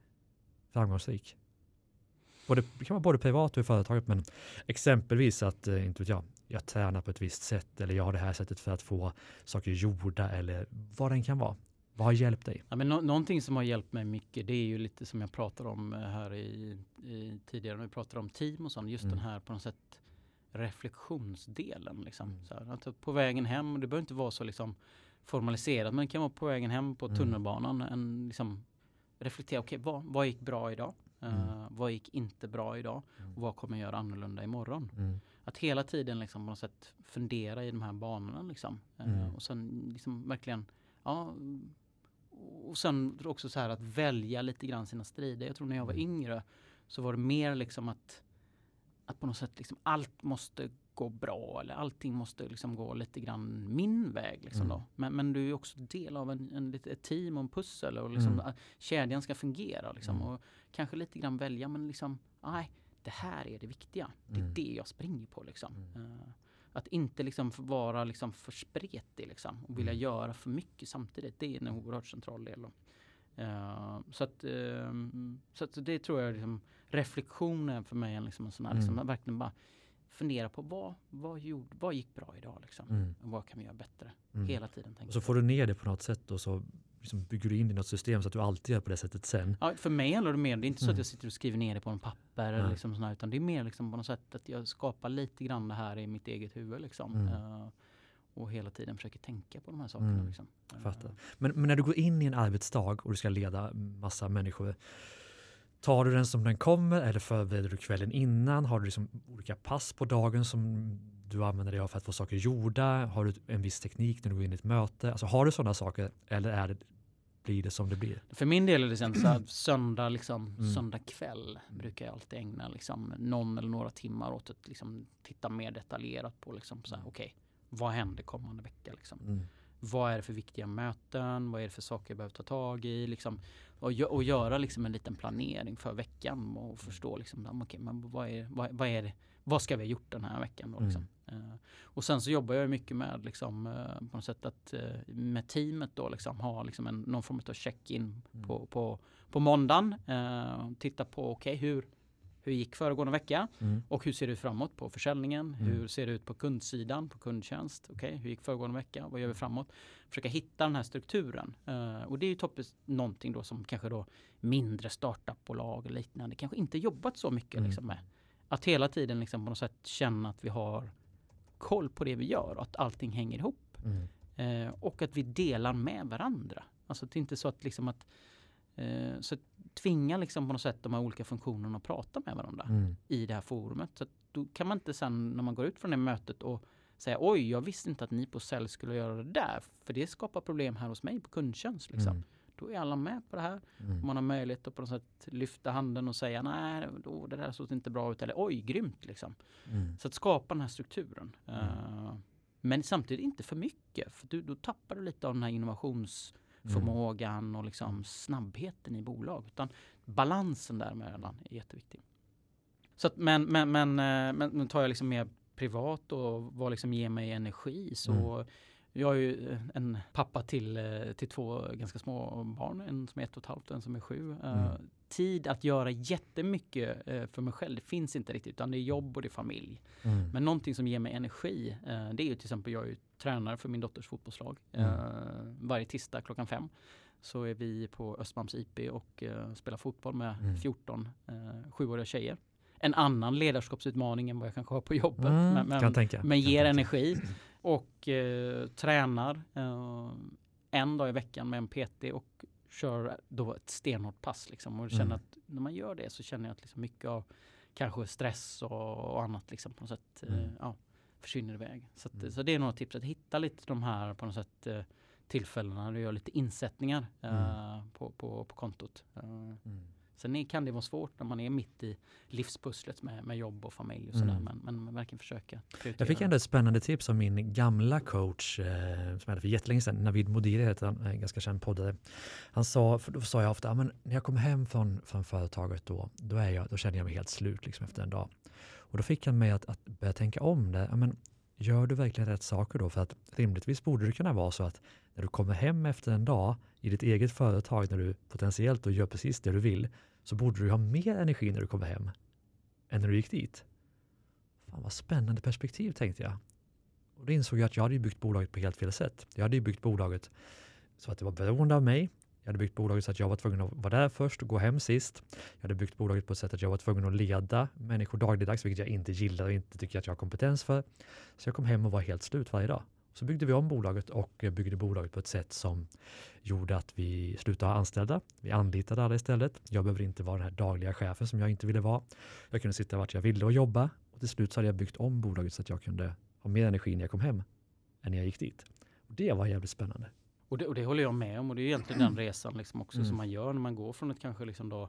framgångsrik? Både, det kan vara både privat och i företaget, men exempelvis att, eh, inte vet jag, jag tränar på ett visst sätt eller jag har det här sättet för att få saker gjorda eller vad den kan vara. Vad har hjälpt dig? Ja, men no någonting som har hjälpt mig mycket det är ju lite som jag pratade om eh, här i, i tidigare när vi pratade om team och sånt. Just mm. den här på något sätt reflektionsdelen. Liksom. Mm. Så här, att på vägen hem, det behöver inte vara så liksom formaliserat men det kan vara på vägen hem på mm. tunnelbanan. En, liksom, reflektera, okej okay, vad, vad gick bra idag? Uh, vad gick inte bra idag? Mm. Och vad kommer jag göra annorlunda imorgon? Mm att hela tiden liksom på något sätt fundera i de här banorna liksom. Eh, mm. och sen liksom verkligen, ja, och sen också så här att välja lite grann sina strider. Jag tror när jag var mm. yngre så var det mer liksom att, att på något sätt liksom allt måste gå bra eller allting måste liksom gå lite grann min väg. Liksom mm. då. Men, men du är också del av en, en, ett team och en pussel och liksom mm. kedjan ska fungera. Liksom, mm. och kanske lite grann välja men liksom, nej, det här är det viktiga. Det är mm. det jag springer på. Liksom. Mm. Uh, att inte liksom vara liksom för spretig liksom, och vilja mm. göra för mycket samtidigt. Det är en oerhört central del. Uh, så, att, uh, så att det tror jag liksom, reflektionen för mig är liksom en sån här, liksom, mm. verkligen bara fundera på vad, vad, gjorde, vad gick bra idag? Liksom? Mm. Vad kan vi göra bättre? Mm. Hela tiden. Och så får du ner det på något sätt och så liksom bygger du in i något system så att du alltid gör på det sättet sen. Ja, för mig handlar det mer, det är inte så mm. att jag sitter och skriver ner det på en papper eller liksom sådär, utan det är mer liksom på något sätt att jag skapar lite grann det här i mitt eget huvud liksom. Mm. Uh, och hela tiden försöker tänka på de här sakerna. Mm. Liksom. Fattar. Men, men, när du går in i en arbetsdag och du ska leda massa människor, tar du den som den kommer eller förbereder du kvällen innan? Har du liksom olika pass på dagen som du använder dig av för att få saker gjorda? Har du en viss teknik när du går in i ett möte? Alltså har du sådana saker eller är det blir det som det blir? För min del är det sen så här, söndag, liksom, Mm. söndag kväll brukar jag alltid ägna liksom, någon eller några timmar åt att liksom, titta mer detaljerat på liksom, så här, okej, vad händer kommande vecka? Liksom? Mm. Vad är det för viktiga möten? Vad är det för saker jag behöver ta tag i? Liksom, och, och göra liksom en liten planering för veckan och förstå liksom, okej, men vad, är, vad, vad, är det, vad ska vi ha gjort den här veckan? Då, liksom? Eh, och sen så jobbar jag mycket med liksom, eh, på något sätt att eh, med teamet då liksom, ha liksom en, någon form av check-in Mm. på, på, på måndagen. Titta på okej hur, hur gick föregående vecka? Mm. Och hur ser det ut framåt på försäljningen? Mm. Hur ser det ut på kundsidan, på kundtjänst? Okej, hur gick föregående vecka? Vad gör vi framåt? Försöka hitta den här strukturen. Eh, och det är ju toppis någonting då som kanske då mindre startupbolag och liknande kanske inte jobbat så mycket Mm. liksom med. Att hela tiden liksom på något sätt känna att vi har koll på det vi gör och att allting hänger ihop. Mm. Eh, och att vi delar med varandra. Alltså det är inte så att liksom att eh, så tvinga liksom på något sätt de här olika funktionerna att prata med varandra Mm. i det här forumet. Så då kan man inte sen när man går ut från det mötet och säga oj, jag visste inte att ni på sälj skulle göra det där. För det skapar problem här hos mig på kundtjänst. Liksom. Mm. Då är alla med på det här. Mm. Man har möjlighet att på något sätt lyfta handen och säga nej, då, det där såg inte bra ut. Eller oj, grymt liksom. Mm. Så att skapa den här strukturen. Mm. Eh, men samtidigt inte för mycket. För du, då tappar du lite av den här innovationsförmågan och liksom snabbheten i bolag. Utan balansen däremellan är jätteviktig. Så att, men, men, men, eh, men, men tar jag liksom mer privat och vad liksom ger mig energi så jag är ju eh, en pappa till, eh, till två ganska små barn. En som är ett och ett halvt och en som är sju. Eh, Mm. Tid att göra jättemycket för mig själv, det finns inte riktigt. Utan det är jobb och det är familj. Mm. Men någonting som ger mig energi, det är ju till exempel, jag är ju tränare för min dotters fotbollslag. Mm. Varje tisdag klockan fem så är vi på Östermalms IP och eh, spelar fotboll med Mm. 14 eh, sjuåriga tjejer. En annan ledarskapsutmaning än vad jag kanske har på jobbet. Mm. Men, men, kan tänka. men ger energi och eh, tränar eh, en dag i veckan med en PT och kör då ett stenhårt pass. Liksom. Och känner Mm. att när man gör det så känner jag att liksom mycket av kanske stress och, och annat liksom på något sätt eh, Mm. ja, försvinner iväg. Så, att, Mm. så det är några tips, att hitta lite de här på något sätt eh, tillfällena du gör lite insättningar eh, på, på, på kontot. Mm. Sen kan det vara svårt när man är mitt i livspusslet med, med jobb och familj och sådär. Mm. Men, men, men verkligen försöka. Jag fick ändå ett spännande tips av min gamla coach eh, som jag hade för jättelänge sedan. Navid Modiri heter han, en ganska känd poddare. Han sa, då sa jag ofta, "Ja, men när jag kommer hem från, från företaget då, då, är jag, då känner jag mig helt slut liksom, efter en dag. Och då fick han mig att, att börja tänka om det. Men, gör du verkligen rätt saker då? För att rimligtvis borde det kunna vara så att när du kommer hem efter en dag i ditt eget företag, när du potentiellt då gör precis det du vill, så borde du ha mer energi när du kommer hem än när du gick dit. Fan vad spännande perspektiv tänkte jag. Och då insåg jag att jag hade ju byggt bolaget på helt fel sätt. Jag hade ju byggt bolaget så att det var beroende av mig. Jag hade byggt bolaget så att jag var tvungen att vara där först och gå hem sist. Jag hade byggt bolaget på ett sätt att jag var tvungen att leda människor dagligdags, vilket jag inte gillar och inte tycker att jag har kompetens för. Så jag kom hem och var helt slut varje dag. Så byggde vi om bolaget och byggde bolaget på ett sätt som gjorde att vi slutade ha anställda. Vi anlitade alla istället. Jag behöver inte vara den här dagliga chefen som jag inte ville vara. Jag kunde sitta vart jag ville och jobba. Och till slut så hade jag byggt om bolaget så att jag kunde ha mer energi när jag kom hem än när jag gick dit. Och det var jävligt spännande. Och det, och det håller jag med om och det är egentligen den resan liksom också Mm. som man gör när man går från ett kanske liksom då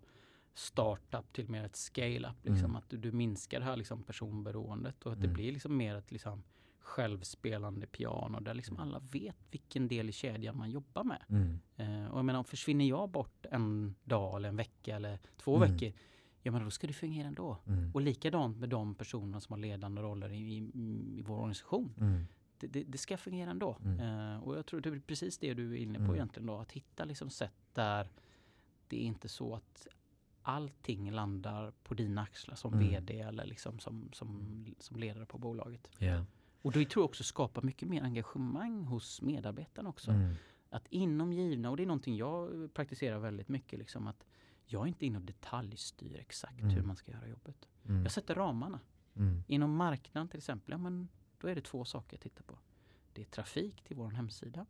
startup till mer ett scale-up. Liksom, Mm. Att du, du minskar det här liksom personberoendet och att det Mm. blir liksom mer ett liksom självspelande piano där liksom alla vet vilken del i kedjan man jobbar med. Mm. Eh, och jag menar, försvinner jag bort en dag eller en vecka eller två Mm. veckor, ja men då ska det fungera ändå. Mm. Och likadant med de personerna som har ledande roller i, i, i vår organisation. Mm. Det, det, ska fungera ändå. Mm. Eh, och jag tror det är precis det du är inne på Mm. egentligen då. Att hitta liksom sätt där det är inte så att allting landar på dina axlar som Mm. vd eller liksom som, som, som ledare på bolaget. Ja. Och det tror jag också skapar mycket mer engagemang hos medarbetarna också. Mm. Att inom givna, och det är någonting jag praktiserar väldigt mycket, liksom att jag är inte inne och detaljstyr exakt Mm. hur man ska göra jobbet. Mm. Jag sätter ramarna. Mm. Inom marknaden till exempel, ja, men då är det två saker jag tittar på. Det är trafik till vår hemsida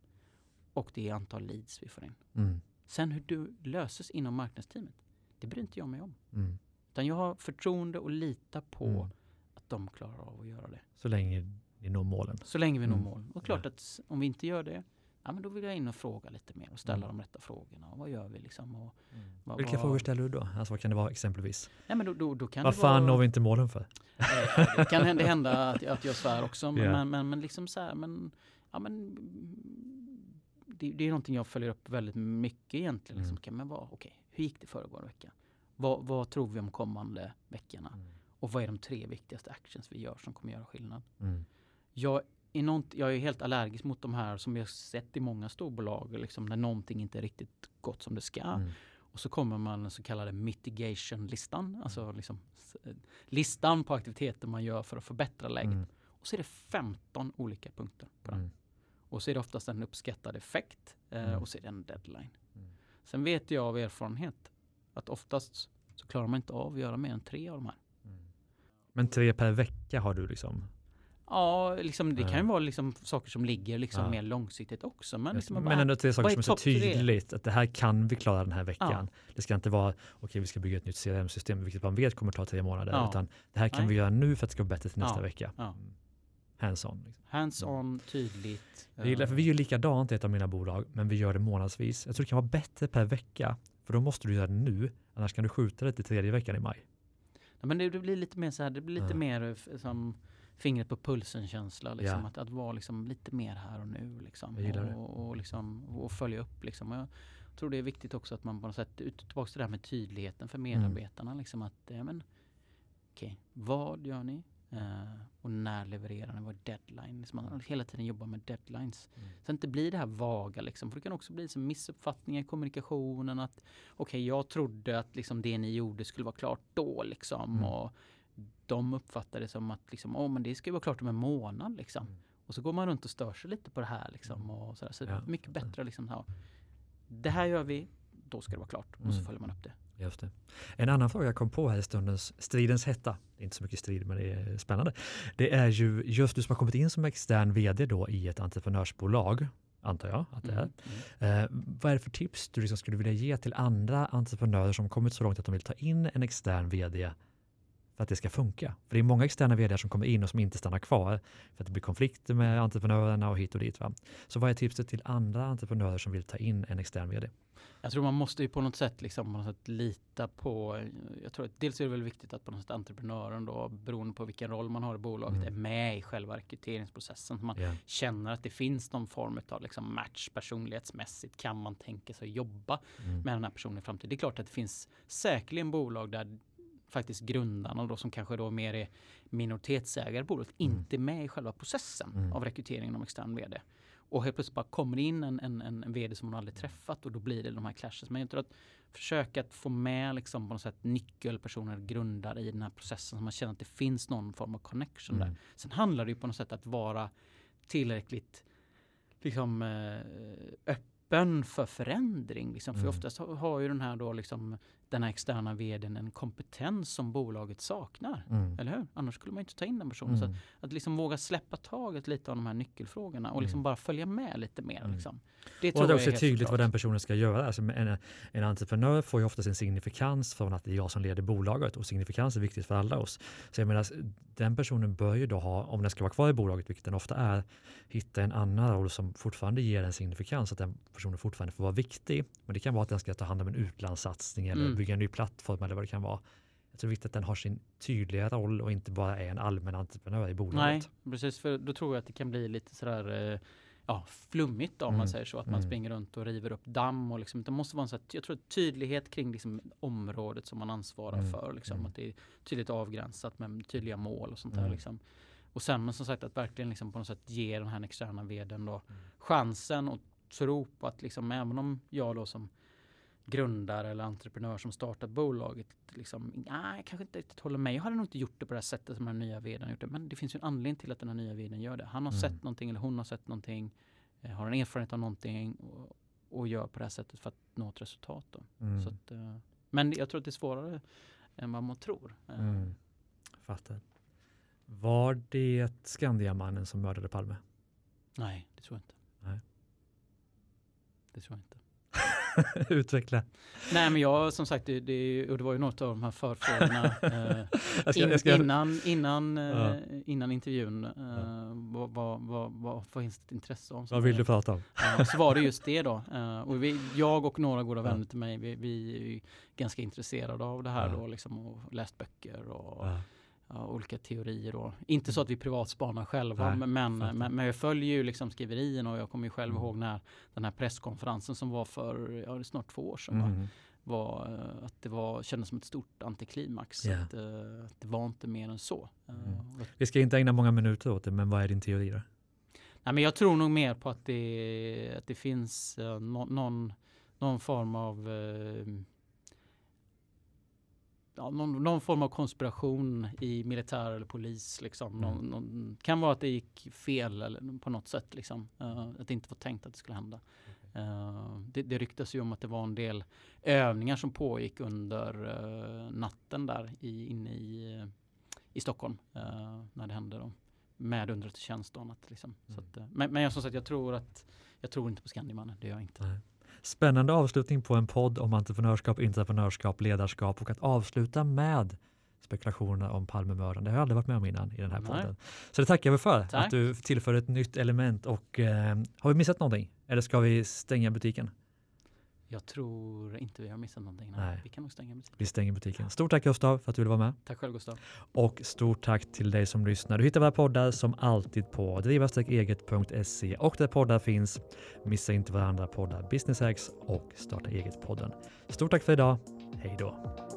och det är antal leads vi får in. Mm. Sen hur du löses inom marknadsteamet, det bryr inte jag mig om. Mm. Utan jag har förtroende och litar på Mm. att de klarar av att göra det. Så länge ni når målen. Så länge vi når Mm. mål. Och klart Ja. att om vi inte gör det, ja men då vill jag in och fråga lite mer och ställa Mm. de rätta frågorna. Och vad gör vi liksom? Och vad, Vilka vad, frågor ställer du då? Alltså vad kan det vara exempelvis? Nej men då, då, då kan Vad det fan vara, når vi inte målen för? Eh, Det kan hända, hända att, att jag svär också. Men, Ja. men, men, men liksom så här, men, ja, men det, det är någonting jag följer upp väldigt mycket egentligen. Liksom. Mm. Man vara, okej, hur gick det föregående vecka? Vad, vad tror vi om kommande veckorna? Och vad är de tre viktigaste actions vi gör som kommer göra skillnad? Mm. Jag är, nånt, jag är helt allergisk mot de här som har sett i många storbolag, liksom, när någonting inte är riktigt gått som det ska. Mm. Och så kommer man den så kallade mitigation-listan, alltså liksom, s- listan på aktiviteter man gör för att förbättra läget. Mm. Och så är det 15 olika punkter på den. Mm. Och så är det oftast en uppskattad effekt eh, Mm. och så är det en deadline. Mm. Sen vet jag av erfarenhet att oftast så klarar man inte av att göra mer än tre av de här. Mm. Men tre per vecka har du liksom? Ja, liksom, det kan ju Ja. vara liksom saker som ligger liksom Ja. mer långsiktigt också. Men, liksom, Men ändå tre vad saker är som är så tydligt att det här kan vi klara den här veckan. Det ska inte vara okej, vi ska bygga ett nytt CRM-system, vilket man vet kommer ta tre månader, Ja. utan det här kan Nej. vi göra nu för att det ska vara bättre till nästa Ja. vecka. Ja. Mm. Hands-on. Liksom. hands-on, tydligt. Jag gillar, för vi gör likadant i ett av mina bolag, men vi gör det månadsvis. Jag tror det kan vara bättre per vecka, för då måste du göra det nu, annars kan du skjuta det till tredje veckan i maj. Ja, men det, det blir lite mer så här, det blir lite Ja. mer eh, som fingret på pulsen känsla. Liksom, Ja. att, att vara liksom lite mer här och nu. Liksom, och, och, liksom, och följa upp. Liksom. Jag tror det är viktigt också att man på något sätt, ut, tillbaka till det här med tydligheten för Mm. medarbetarna. Liksom att, ja, men, okej, vad gör ni? Eh, och när levererar ni? Vad är deadline? Liksom, man hela tiden jobbar med deadlines. Mm. Så inte blir det här vaga liksom. För det kan också bli så missuppfattningar i kommunikationen. Att okej, jag trodde att liksom det ni gjorde skulle vara klart då liksom. Mm. Och de uppfattar det som att liksom, oh, men det ska ju vara klart om en månad liksom. Mm. Och så går man runt och stör sig lite på det här liksom. Och sådär. Så det Ja, är mycket bättre liksom. Ja, det här gör vi, då ska det vara klart. Och så Mm. följer man upp det. Just det. En annan fråga jag kom på här i stundens stridens hetta, det är inte så mycket strid men det är spännande. Det är ju just du som har kommit in som extern vd då i ett entreprenörsbolag, antar jag att det är. Mm. Eh, vad är det för tips du liksom skulle vilja ge till andra entreprenörer som kommit så långt att de vill ta in en extern vd för att det ska funka? För det är många externa vd som kommer in och som inte stannar kvar för att det blir konflikter med entreprenörerna och hit och dit. Va? Så vad är tipset till andra entreprenörer som vill ta in en extern vd? Jag tror man måste ju på något sätt, liksom, på något sätt lita på, jag tror att dels är det väl viktigt att på något sätt entreprenören då, beroende på vilken roll man har i bolaget, Mm. är med i själva rekryteringsprocessen. Så man Ja. känner att det finns någon form av liksom match personlighetsmässigt. Kan man tänka sig att jobba Mm. med den här personen i framtiden? Det är klart att det finns säkerligen bolag där faktiskt grundarna då som kanske då mer är minoritetsägare i bolaget Mm. inte med i själva processen Mm. av rekryteringen av extern vd. Och helt plötsligt bara kommer in en, en, en, vd som hon aldrig träffat och då blir det de här clashes. Men jag tror att försöka att få med liksom på något sätt nyckelpersoner, grundare i den här processen så man känner att det finns någon form av connection där. Mm. Sen handlar det ju på något sätt att vara tillräckligt liksom, eh, öppen för förändring. Liksom. För Mm. oftast har, har ju den här, då, liksom, den här externa vdn en kompetens som bolaget saknar. Mm. Eller hur? Annars skulle man inte ta in den personen. Så att, Mm. att liksom våga släppa taget lite av de här nyckelfrågorna och liksom Mm. bara följa med lite mer. Mm. Liksom. Det Och att det också är tydligt vad centralt. den personen ska göra. Alltså en, en entreprenör får ju ofta sin signifikans från att det är jag som leder bolaget och signifikans är viktigt för alla oss. Så jag menar, den personen bör ju då ha, om den ska vara kvar i bolaget, vilket den ofta är, hitta en annan roll som fortfarande ger en signifikans, att den personen fortfarande får vara viktig. Men det kan vara att den ska ta hand om en utlandssatsning eller Mm. bygga en ny plattform eller vad det kan vara. Jag tror det är viktigt att den har sin tydliga roll och inte bara är en allmän entreprenör i Nej, bolaget. precis. För då tror jag att det kan bli lite sådär eh, ja, flummigt om Mm. man säger så. Att man Mm. springer runt och river upp damm. Och liksom, det måste vara en sån här, jag tror tydlighet kring liksom området som man ansvarar Mm. för. Liksom, Mm. Att det är tydligt avgränsat med tydliga mål och sånt där. Mm. Liksom. Och sen men som sagt att verkligen liksom på något sätt ge den här externa vdn då Mm. chansen och tro på att liksom, även om jag då som grundare eller entreprenör som startat bolaget liksom, nej, kanske inte riktigt håller med. Jag hade nog inte gjort det på det här sättet som den här nya vdn gjort det. Men det finns ju en anledning till att den här nya vdn gör det. Han har Mm. sett någonting eller hon har sett någonting, eh, har en erfarenhet av någonting och, och gör på det här sättet för att nå ett resultat. Mm. Så att, eh, men jag tror att det är svårare än vad man tror. Eh, Mm. Fattar. Var det Skandiamannen som mördade Palme? Nej, det tror jag inte. Det tror jag inte. Utveckla. Nej men jag som sagt, det, det, och det var ju något av de här förfrågorna eh, Jag ska- in, jag ska- innan, innan, eh, Ja. innan intervjun. Eh, vad, vad, vad, vad, vad finns det intresse om? Vad vill du prata om? Ja, så var det just det då. Eh, och vi, jag och några goda vänner till mig, vi, vi är ju ganska intresserade av det här då liksom och läst böcker och Ja. olika teorier då. Inte så att vi privatspanar själva, Nej, men, men, men, jag följer ju liksom skriverierna och jag kommer ju själv Mm. ihåg när den här presskonferensen som var för ja, snart två år sedan. Mm. var eh, att det var, kändes som ett stort antiklimax. Ja. Att, eh, att det var inte mer än så. Eh, Mm. och- Vi ska inte ägna många minuter åt det, men vad är din teori då? Nej, men jag tror nog mer på att det, att det finns eh, nå- någon, någon form av eh, ja, någon, någon form av konspiration i militär eller polis. Liksom. Någon, Mm. någon, kan vara att det gick fel eller på något sätt. Liksom. Eh, att det inte var tänkt att det skulle hända. Eh, det, det ryktas ju om att det var en del övningar som pågick under eh, natten där i, inne i, i Stockholm när det hände. Då. Med underrättelsetjänst och annat. Liksom. Mm. att, men, men jag som sagt, jag tror att jag tror inte på Skandimannen. Det gör jag inte. Nej. Spännande avslutning på en podd om entreprenörskap, entreprenörskap, ledarskap och att avsluta med spekulationerna om Palmemördaren. Det har jag aldrig varit med om innan i den här Nej. podden. Så det tackar vi för, Tack. att du tillför ett nytt element. Och eh, Har vi missat någonting? Eller ska vi stänga butiken? Jag tror inte vi har missat någonting. Nej. Vi kan nog stänga butiken. Vi stänger butiken. Stort tack Gustav för att du ville vara med. Tack själv Gustav. Och stort tack till dig som lyssnar. Du hittar våra poddar som alltid på driva-eget.se och där poddar finns. Missa inte varandra poddar Business Hacks och Starta eget-podden. Stort tack för idag. Hej då!